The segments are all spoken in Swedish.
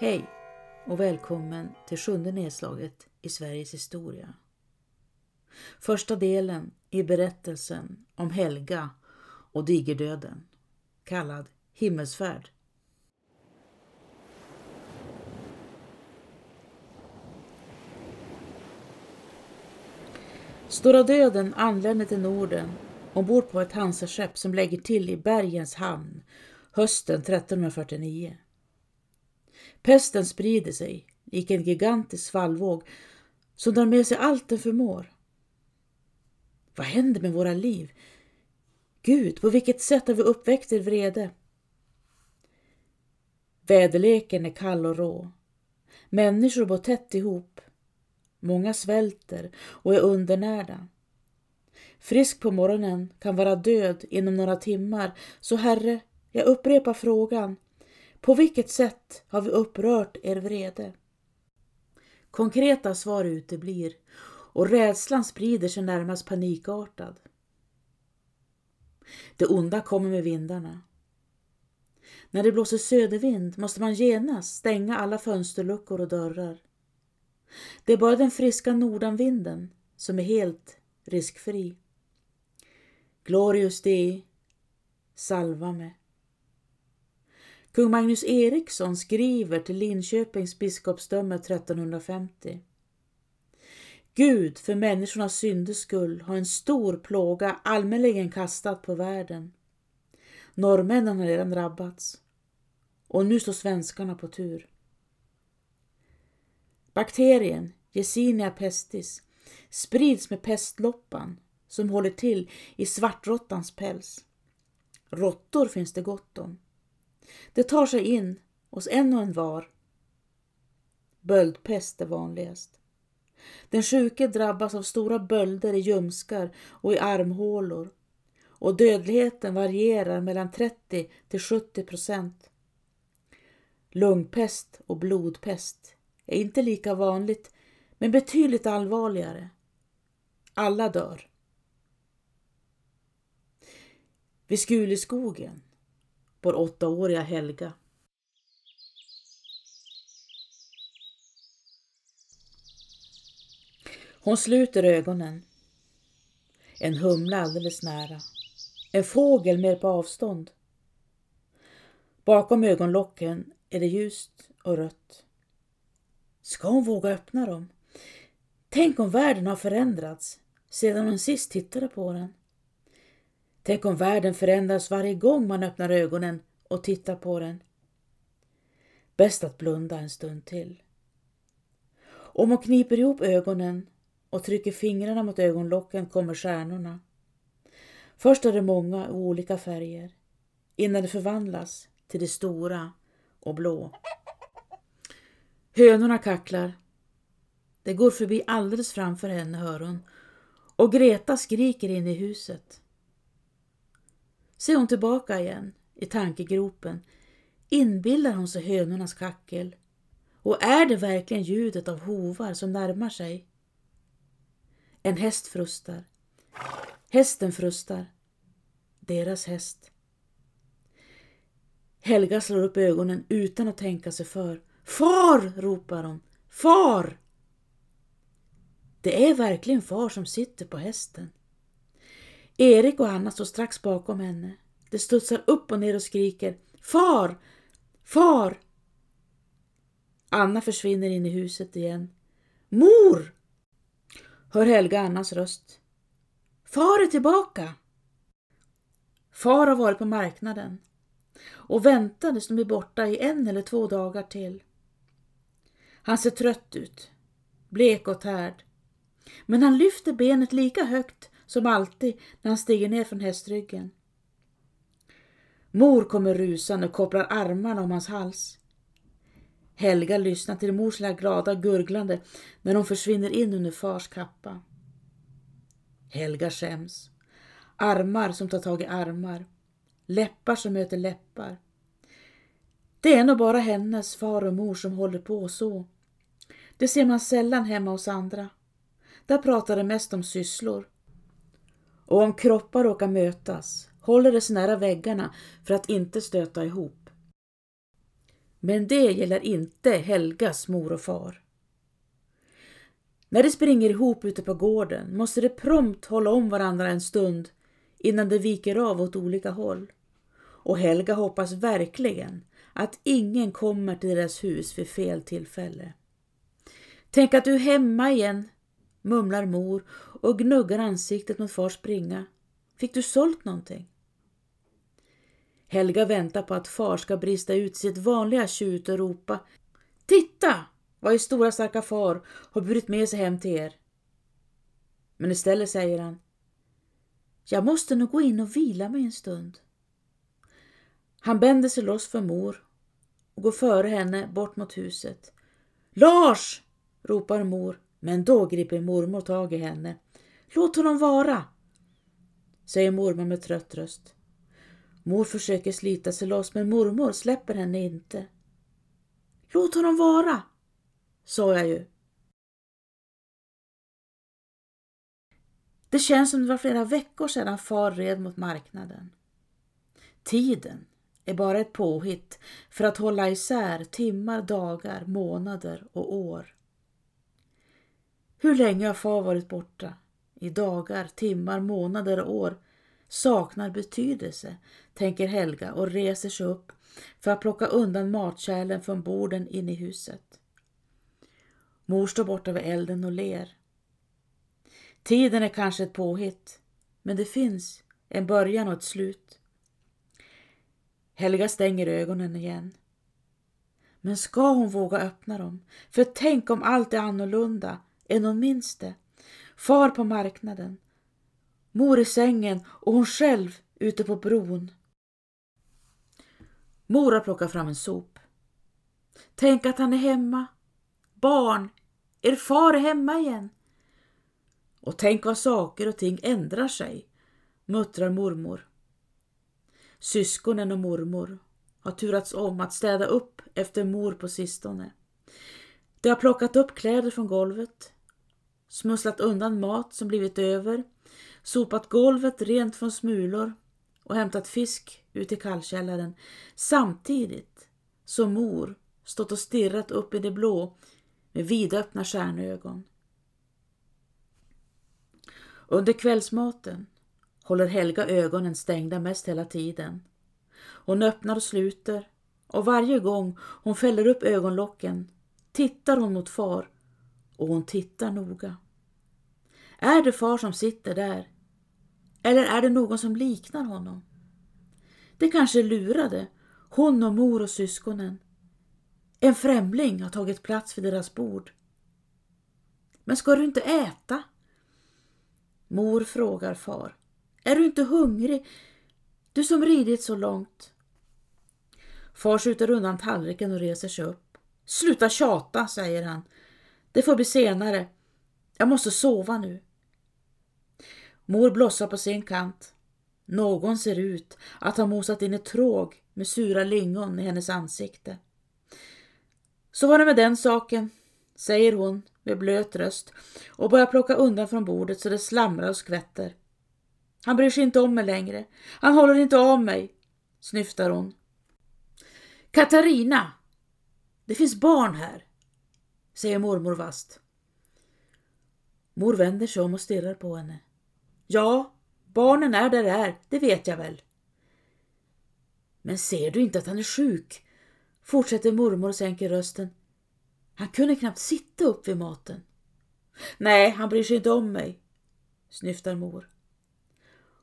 Hej och välkommen till sjunde nedslaget i Sveriges historia. Första delen i berättelsen om Helga och digerdöden, kallad himmelsfärd. Stora döden anländer till Norden ombord på ett Hansaskepp som lägger till i Bergens hamn hösten 1349. Pesten sprider sig, lik en gigantisk svallvåg som drar med sig allt den förmår. Vad händer med våra liv? Gud, på vilket sätt har vi uppväckt er vrede? Väderleken är kall och rå. Människor bor tätt ihop. Många svälter och är undernärda. Frisk på morgonen kan vara död inom några timmar. Så Herre, jag upprepar frågan. På vilket sätt har vi upprört er vrede? Konkreta svar uteblir och rädslan sprider sig närmast panikartad. Det onda kommer med vindarna. När det blåser södervind måste man genast stänga alla fönsterluckor och dörrar. Det är bara den friska nordanvinden som är helt riskfri. Glorius Dei, salva mig. Kung Magnus Eriksson skriver till Linköpings biskopsdöme 1350. Gud för människornas synders skull har en stor plåga allmänligen kastat på världen. Norrmännen har redan drabbats och nu står svenskarna på tur. Bakterien Yersinia pestis sprids med pestloppan som håller till i svartråttans päls. Råttor finns det gott om. Det tar sig in hos en och en var. Böldpest är vanligast. Den sjuke drabbas av stora bölder i ljumskar och i armhålor och dödligheten varierar mellan 30 till 70 procent. Lungpest och blodpest är inte lika vanligt men betydligt allvarligare. Alla dör. Vid Skuleskogen vår åttaåriga Helga. Hon sluter ögonen. En humla alldeles nära. En fågel mer på avstånd. Bakom ögonlocken är det ljust och rött. Ska hon våga öppna dem? Tänk om världen har förändrats sedan hon sist tittade på den. Tänk om världen förändras varje gång man öppnar ögonen och tittar på den. Bäst att blunda en stund till. Om hon kniper ihop ögonen och trycker fingrarna mot ögonlocken kommer stjärnorna. Först är det många och olika färger innan det förvandlas till det stora och blå. Hönorna kacklar. Det går förbi alldeles framför henne, hör hon. Och Greta skriker in i huset. Ser hon tillbaka igen i tankegropen inbillar hon sig hönornas kackel. Och är det verkligen ljudet av hovar som närmar sig? En häst frustar. Hästen frustar. Deras häst. Helga slår upp ögonen utan att tänka sig för. Far! ropar hon. Far! Det är verkligen far som sitter på hästen. Erik och Anna står strax bakom henne. De studsar upp och ner och skriker Far! Far! Anna försvinner in i huset igen. Mor! Hör Helga Annas röst. Far är tillbaka! Far har varit på marknaden och väntades de är borta i en eller två dagar till. Han ser trött ut, blek och tärd. Men han lyfter benet lika högt som alltid när han stiger ner från hästryggen. Mor kommer rusande och kopplar armarna om hans hals. Helga lyssnar till mors lilla glada gurglande när hon försvinner in under fars kappa. Helga skäms. Armar som tar tag i armar. Läppar som möter läppar. Det är nog bara hennes far och mor som håller på så. Det ser man sällan hemma hos andra. Där pratar de mest om sysslor. Och om kroppar råkar mötas håller de sig nära väggarna för att inte stöta ihop. Men det gäller inte Helgas mor och far. När de springer ihop ute på gården måste de prompt hålla om varandra en stund innan de viker av åt olika håll. Och Helga hoppas verkligen att ingen kommer till deras hus vid fel tillfälle. Tänk att du är hemma igen, mumlar mor och gnuggar ansiktet mot fars springa. Fick du sålt någonting? Helga väntar på att far ska brista ut sitt vanliga tjut och ropa Titta vad er stora starka far har burit med sig hem till er. Men istället säger han Jag måste nog gå in och vila mig en stund. Han bänder sig loss för mor och går före henne bort mot huset. Lars! ropar mor, men då griper mormor tag i henne. Låt honom vara, säger mormor med trött röst. Mor försöker slita sig loss men mormor släpper henne inte. Låt honom vara, sa jag ju. Det känns som det var flera veckor sedan far red mot marknaden. Tiden är bara ett påhitt för att hålla isär timmar, dagar, månader och år. Hur länge har far varit borta? I dagar, timmar, månader och år saknar betydelse, tänker Helga och reser sig upp för att plocka undan matkärlen från borden in i huset. Mor står borta vid elden och ler. Tiden är kanske ett påhitt, men det finns en början och ett slut. Helga stänger ögonen igen. Men ska hon våga öppna dem? För tänk om allt är annorlunda än hon minns det. Far på marknaden, mor i sängen och hon själv ute på bron. Mor har plockat fram en sop. Tänk att han är hemma. Barn, er far är hemma igen. Och tänk vad saker och ting ändrar sig, muttrar mormor. Syskonen och mormor har turats om att städa upp efter mor på sistone. De har plockat upp kläder från golvet, smusslat undan mat som blivit över, sopat golvet rent från smulor och hämtat fisk ut i kallkällaren samtidigt som mor stått och stirrat upp i det blå med vidöppna stjärnögon. Under kvällsmaten håller Helga ögonen stängda mest hela tiden. Hon öppnar och sluter och varje gång hon fäller upp ögonlocken tittar hon mot far och hon tittar noga. Är det far som sitter där? Eller är det någon som liknar honom? Det kanske lurade, hon och mor och syskonen. En främling har tagit plats vid deras bord. Men ska du inte äta? Mor frågar far. Är du inte hungrig? Du som ridit så långt. Far skjuter undan tallriken och reser sig upp. Sluta tjata, säger han. Det får bli senare. Jag måste sova nu. Mor blossar på sin kant. Någon ser ut att ha mosat in ett tråg med sura lingon i hennes ansikte. Så var det med den saken, säger hon med blöt röst och börjar plocka undan från bordet så det slamrar och skvätter. Han bryr sig inte om mig längre. Han håller inte av mig, snyftar hon. Katarina! Det finns barn här, säger mormor vast. Mor vänder sig om och stirrar på henne. Ja, barnen är där de är, det vet jag väl. Men ser du inte att han är sjuk? Fortsätter mormor och sänker rösten. Han kunde knappt sitta upp vid maten. Nej, han bryr sig inte om mig, snyftar mor.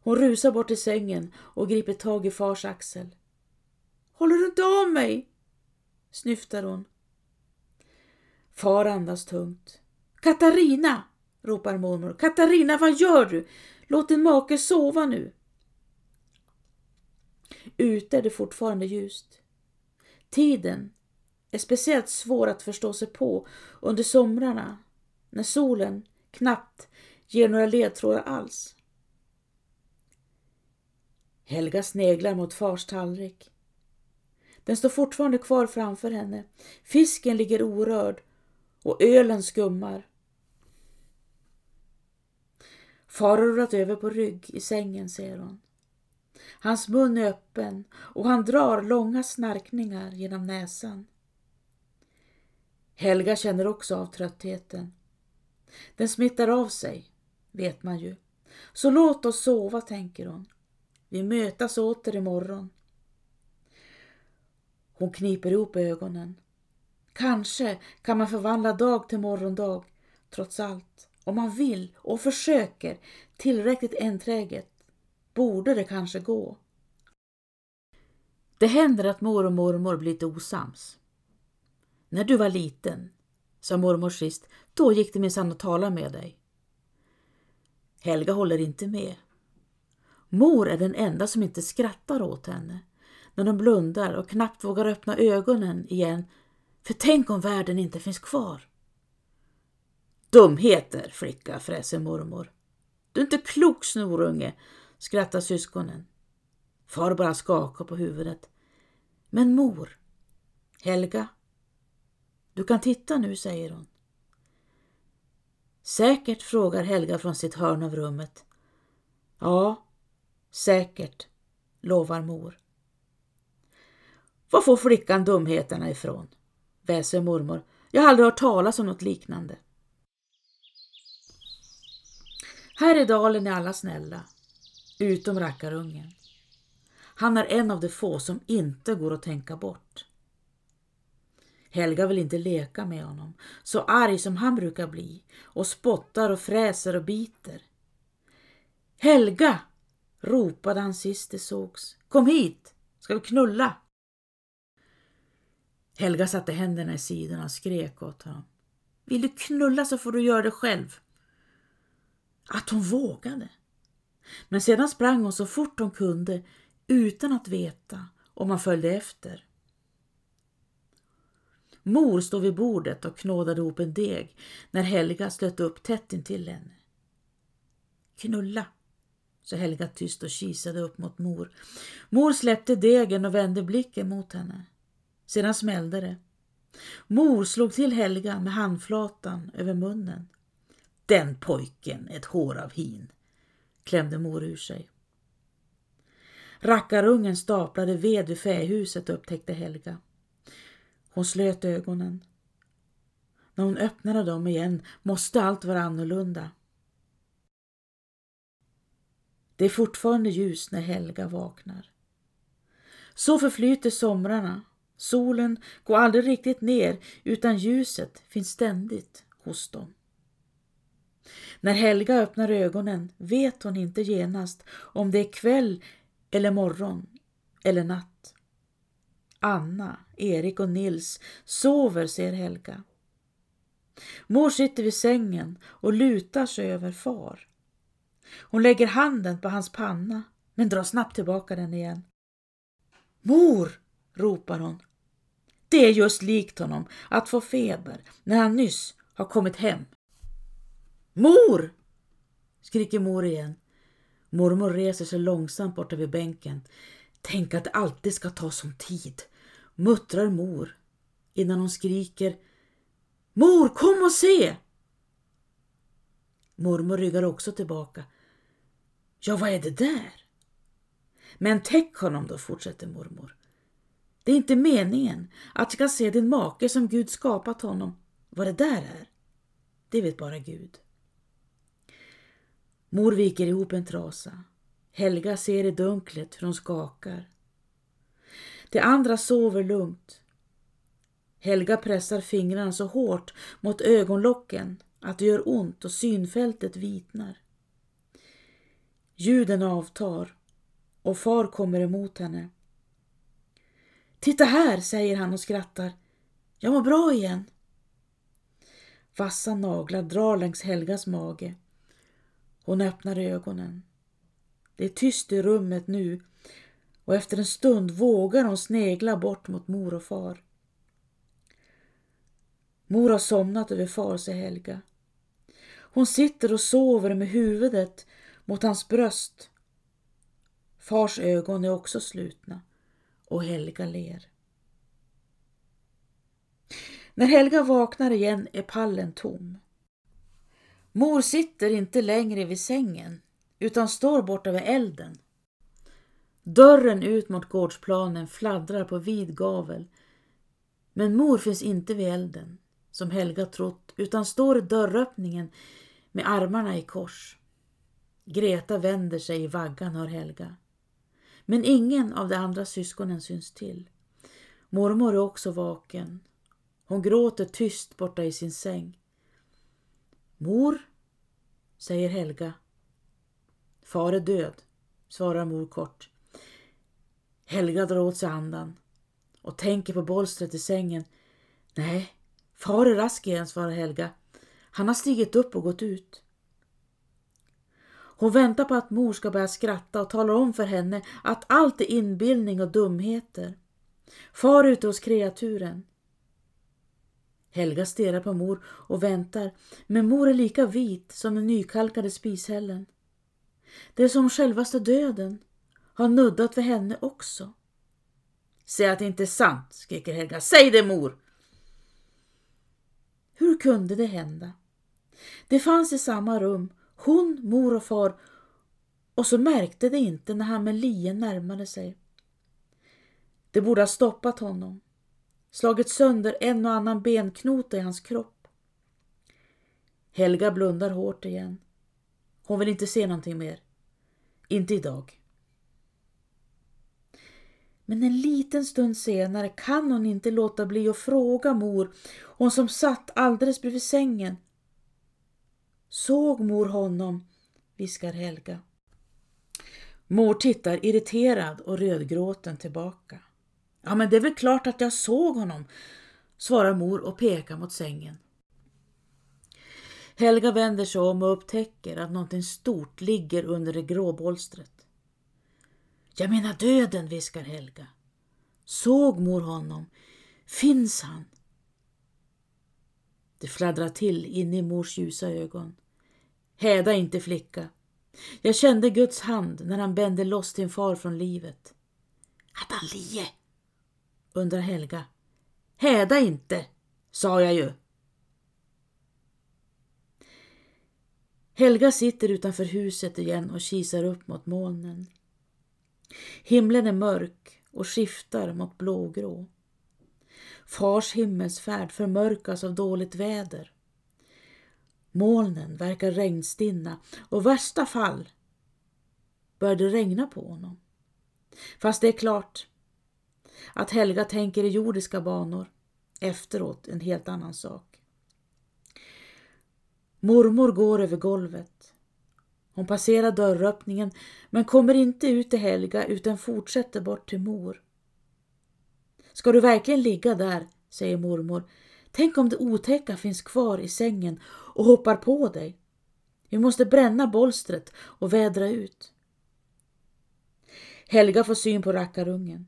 Hon rusar bort till sängen och griper tag i fars axel. Håller du inte om mig? snyftar hon. Far andas tungt. Katarina! ropar mormor. Katarina, vad gör du? Låt din make sova nu. Ute är det fortfarande ljust. Tiden är speciellt svår att förstå sig på under somrarna när solen knappt ger några ledtrådar alls. Helga sneglar mot fars tallrik. Den står fortfarande kvar framför henne. Fisken ligger orörd och ölen skummar. Far har rullat över på rygg i sängen, ser hon. Hans mun är öppen och han drar långa snarkningar genom näsan. Helga känner också av tröttheten. Den smittar av sig, vet man ju. Så låt oss sova, tänker hon. Vi mötas åter imorgon. Hon kniper ihop ögonen. Kanske kan man förvandla dag till morgondag, trots allt. Om man vill och försöker tillräckligt enträget borde det kanske gå. Det händer att mor och mormor blir lite osams. När du var liten, sa mormor sist, då gick det minsann att tala med dig. Helga håller inte med. Mor är den enda som inte skrattar åt henne när de blundar och knappt vågar öppna ögonen igen, för tänk om världen inte finns kvar. Dumheter, flicka, fräser mormor. Du är inte klok, snorunge, skrattar syskonen. Far bara skakar på huvudet. Men mor, Helga, du kan titta nu, säger hon. Säkert, frågar Helga från sitt hörn av rummet. Ja, säkert, lovar mor. Var får flickan dumheterna ifrån? Väser mormor. Jag har aldrig hört talas om något liknande. Här i dalen är alla snälla, utom rackarungen. Han är en av de få som inte går att tänka bort. Helga vill inte leka med honom, så arg som han brukar bli och spottar och fräser och biter. Helga! ropade han sist det sågs. Kom hit, ska vi knulla? Helga satte händerna i sidorna och skrek åt honom. Vill du knulla så får du göra det själv. Att hon vågade. Men sedan sprang hon så fort hon kunde utan att veta om han följde efter. Mor stod vid bordet och knådade ihop en deg när Helga slöt upp tätt intill henne. Knulla, sa Helga tyst och kisade upp mot mor. Mor släppte degen och vände blicken mot henne. Sedan smällde det. Mor slog till Helga med handflatan över munnen. Den pojken ett hår av hin, klämde mor ur sig. Rackarungen staplade ved vid fähuset upptäckte Helga. Hon slöt ögonen. När hon öppnade dem igen måste allt vara annorlunda. Det är fortfarande ljus när Helga vaknar. Så förflyter somrarna Solen går aldrig riktigt ner utan ljuset finns ständigt hos dem. När Helga öppnar ögonen vet hon inte genast om det är kväll eller morgon eller natt. Anna, Erik och Nils sover, ser Helga. Mor sitter vid sängen och lutar sig över far. Hon lägger handen på hans panna men drar snabbt tillbaka den igen. Mor! ropar hon. Det är just likt honom att få feber när han nyss har kommit hem. Mor! skriker mor igen. Mormor reser sig långsamt borta vid bänken. Tänk att det alltid ska ta sån tid, muttrar mor innan hon skriker Mor, kom och se! Mormor ryggar också tillbaka. Ja, vad är det där? Men täck honom då, fortsätter mormor. Det är inte meningen att du ska se din make som Gud skapat honom. Vad det där är, det vet bara Gud. Mor viker ihop en trasa. Helga ser i dunklet hur hon skakar. De andra sover lugnt. Helga pressar fingrarna så hårt mot ögonlocken att det gör ont och synfältet vitnar. Ljuden avtar och far kommer emot henne. Titta här, säger han och skrattar. Jag mår bra igen. Vassa naglar drar längs Helgas mage. Hon öppnar ögonen. Det är tyst i rummet nu och efter en stund vågar hon snegla bort mot mor och far. Mor har somnat över far, säger Helga. Hon sitter och sover med huvudet mot hans bröst. Fars ögon är också slutna och Helga ler. När Helga vaknar igen är pallen tom. Mor sitter inte längre vid sängen utan står borta vid elden. Dörren ut mot gårdsplanen fladdrar på vid gavel men mor finns inte vid elden som Helga trott, utan står i dörröppningen med armarna i kors. Greta vänder sig i vaggan, hör Helga. Men ingen av de andra syskonen syns till. Mormor är också vaken. Hon gråter tyst borta i sin säng. Mor, säger Helga. Far är död, svarar mor kort. Helga drar åt sig andan och tänker på bolstret i sängen. Nej, far är rask igen, svarar Helga. Han har stigit upp och gått ut. Hon väntar på att mor ska börja skratta och talar om för henne att allt är inbildning och dumheter. Far ute hos kreaturen. Helga stirrar på mor och väntar, men mor är lika vit som den nykalkade spishällen. Det är som självaste döden har nuddat för henne också. Säg att det inte är sant, skriker Helga. Säg det mor! Hur kunde det hända? Det fanns i samma rum hon, mor och far och så märkte det inte när han med lien närmade sig. Det borde ha stoppat honom, slagit sönder en och annan benknota i hans kropp. Helga blundar hårt igen. Hon vill inte se någonting mer. Inte idag. Men en liten stund senare kan hon inte låta bli att fråga mor, hon som satt alldeles bredvid sängen. Såg mor honom? viskar Helga. Mor tittar irriterad och rödgråten tillbaka. Ja, men det är väl klart att jag såg honom, svarar mor och pekar mot sängen. Helga vänder sig om och upptäcker att någonting stort ligger under det grå bolstret. Jag menar döden, viskar Helga. Såg mor honom? Finns han? Det fladdrar till inne i mors ljusa ögon. Häda inte flicka. Jag kände Guds hand när han bände loss din far från livet. ”Att han lie? undrar Helga. Häda inte, sa jag ju. Helga sitter utanför huset igen och kisar upp mot molnen. Himlen är mörk och skiftar mot blågrå. Fars himmelsfärd förmörkas av dåligt väder. Molnen verkar regnstinna och värsta fall bör det regna på honom. Fast det är klart att Helga tänker i jordiska banor. Efteråt en helt annan sak. Mormor går över golvet. Hon passerar dörröppningen men kommer inte ut till Helga utan fortsätter bort till mor. Ska du verkligen ligga där, säger mormor. Tänk om det otäcka finns kvar i sängen och hoppar på dig. Vi måste bränna bolstret och vädra ut. Helga får syn på rackarungen.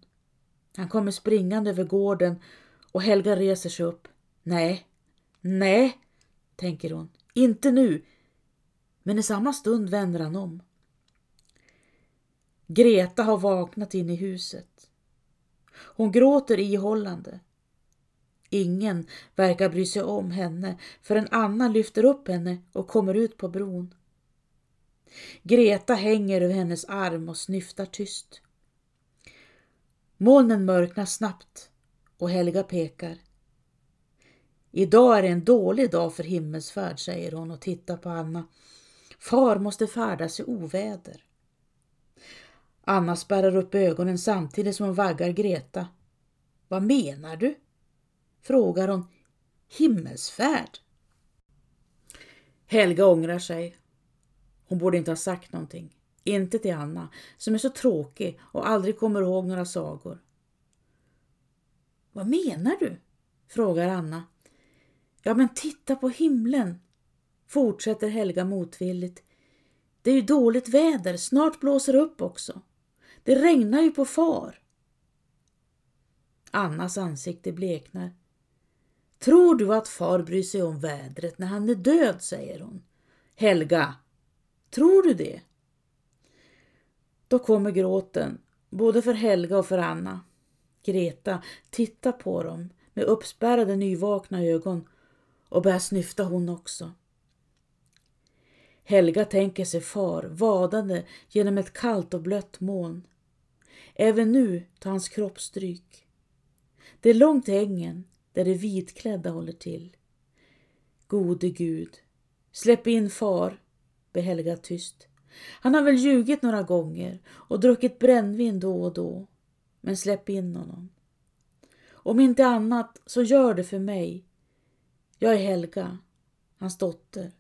Han kommer springande över gården och Helga reser sig upp. Nej, nej, tänker hon. Inte nu. Men i samma stund vänder han om. Greta har vaknat in i huset. Hon gråter ihållande. Ingen verkar bry sig om henne förrän Anna lyfter upp henne och kommer ut på bron. Greta hänger över hennes arm och snyftar tyst. Molnen mörknar snabbt och Helga pekar. Idag är det en dålig dag för himmelsfärd, säger hon och tittar på Anna. Far måste färdas i oväder. Anna spärrar upp ögonen samtidigt som hon vaggar Greta. Vad menar du? frågar hon. Himmelsfärd? Helga ångrar sig. Hon borde inte ha sagt någonting. Inte till Anna, som är så tråkig och aldrig kommer ihåg några sagor. Vad menar du? frågar Anna. Ja, men titta på himlen, fortsätter Helga motvilligt. Det är ju dåligt väder, snart blåser det upp också. Det regnar ju på far. Annas ansikte bleknar. Tror du att far bryr sig om vädret när han är död, säger hon. Helga, tror du det? Då kommer gråten, både för Helga och för Anna. Greta tittar på dem med uppspärrade nyvakna ögon och börjar snyfta hon också. Helga tänker sig far vadande genom ett kallt och blött moln. Även nu tar hans kropp stryk. Det är långt till ängen där de vitklädda håller till. Gode Gud, släpp in far, ber Helga tyst. Han har väl ljugit några gånger och druckit brännvin då och då, men släpp in honom. Om inte annat så gör det för mig. Jag är Helga, hans dotter.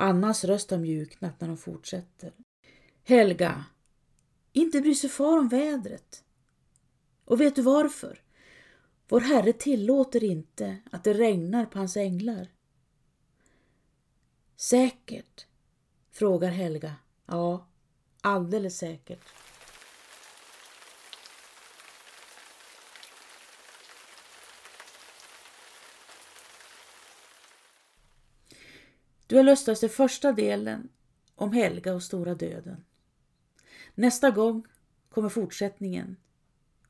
Annas röst har mjuknat när de fortsätter. Helga, inte bryr sig far om vädret. Och vet du varför? Vår Herre tillåter inte att det regnar på hans änglar. Säkert? frågar Helga. Ja, alldeles säkert. Du har lustat till första delen om Helga och stora döden. Nästa gång kommer fortsättningen.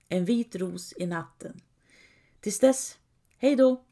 En vit ros i natten. Tills dess, hej då!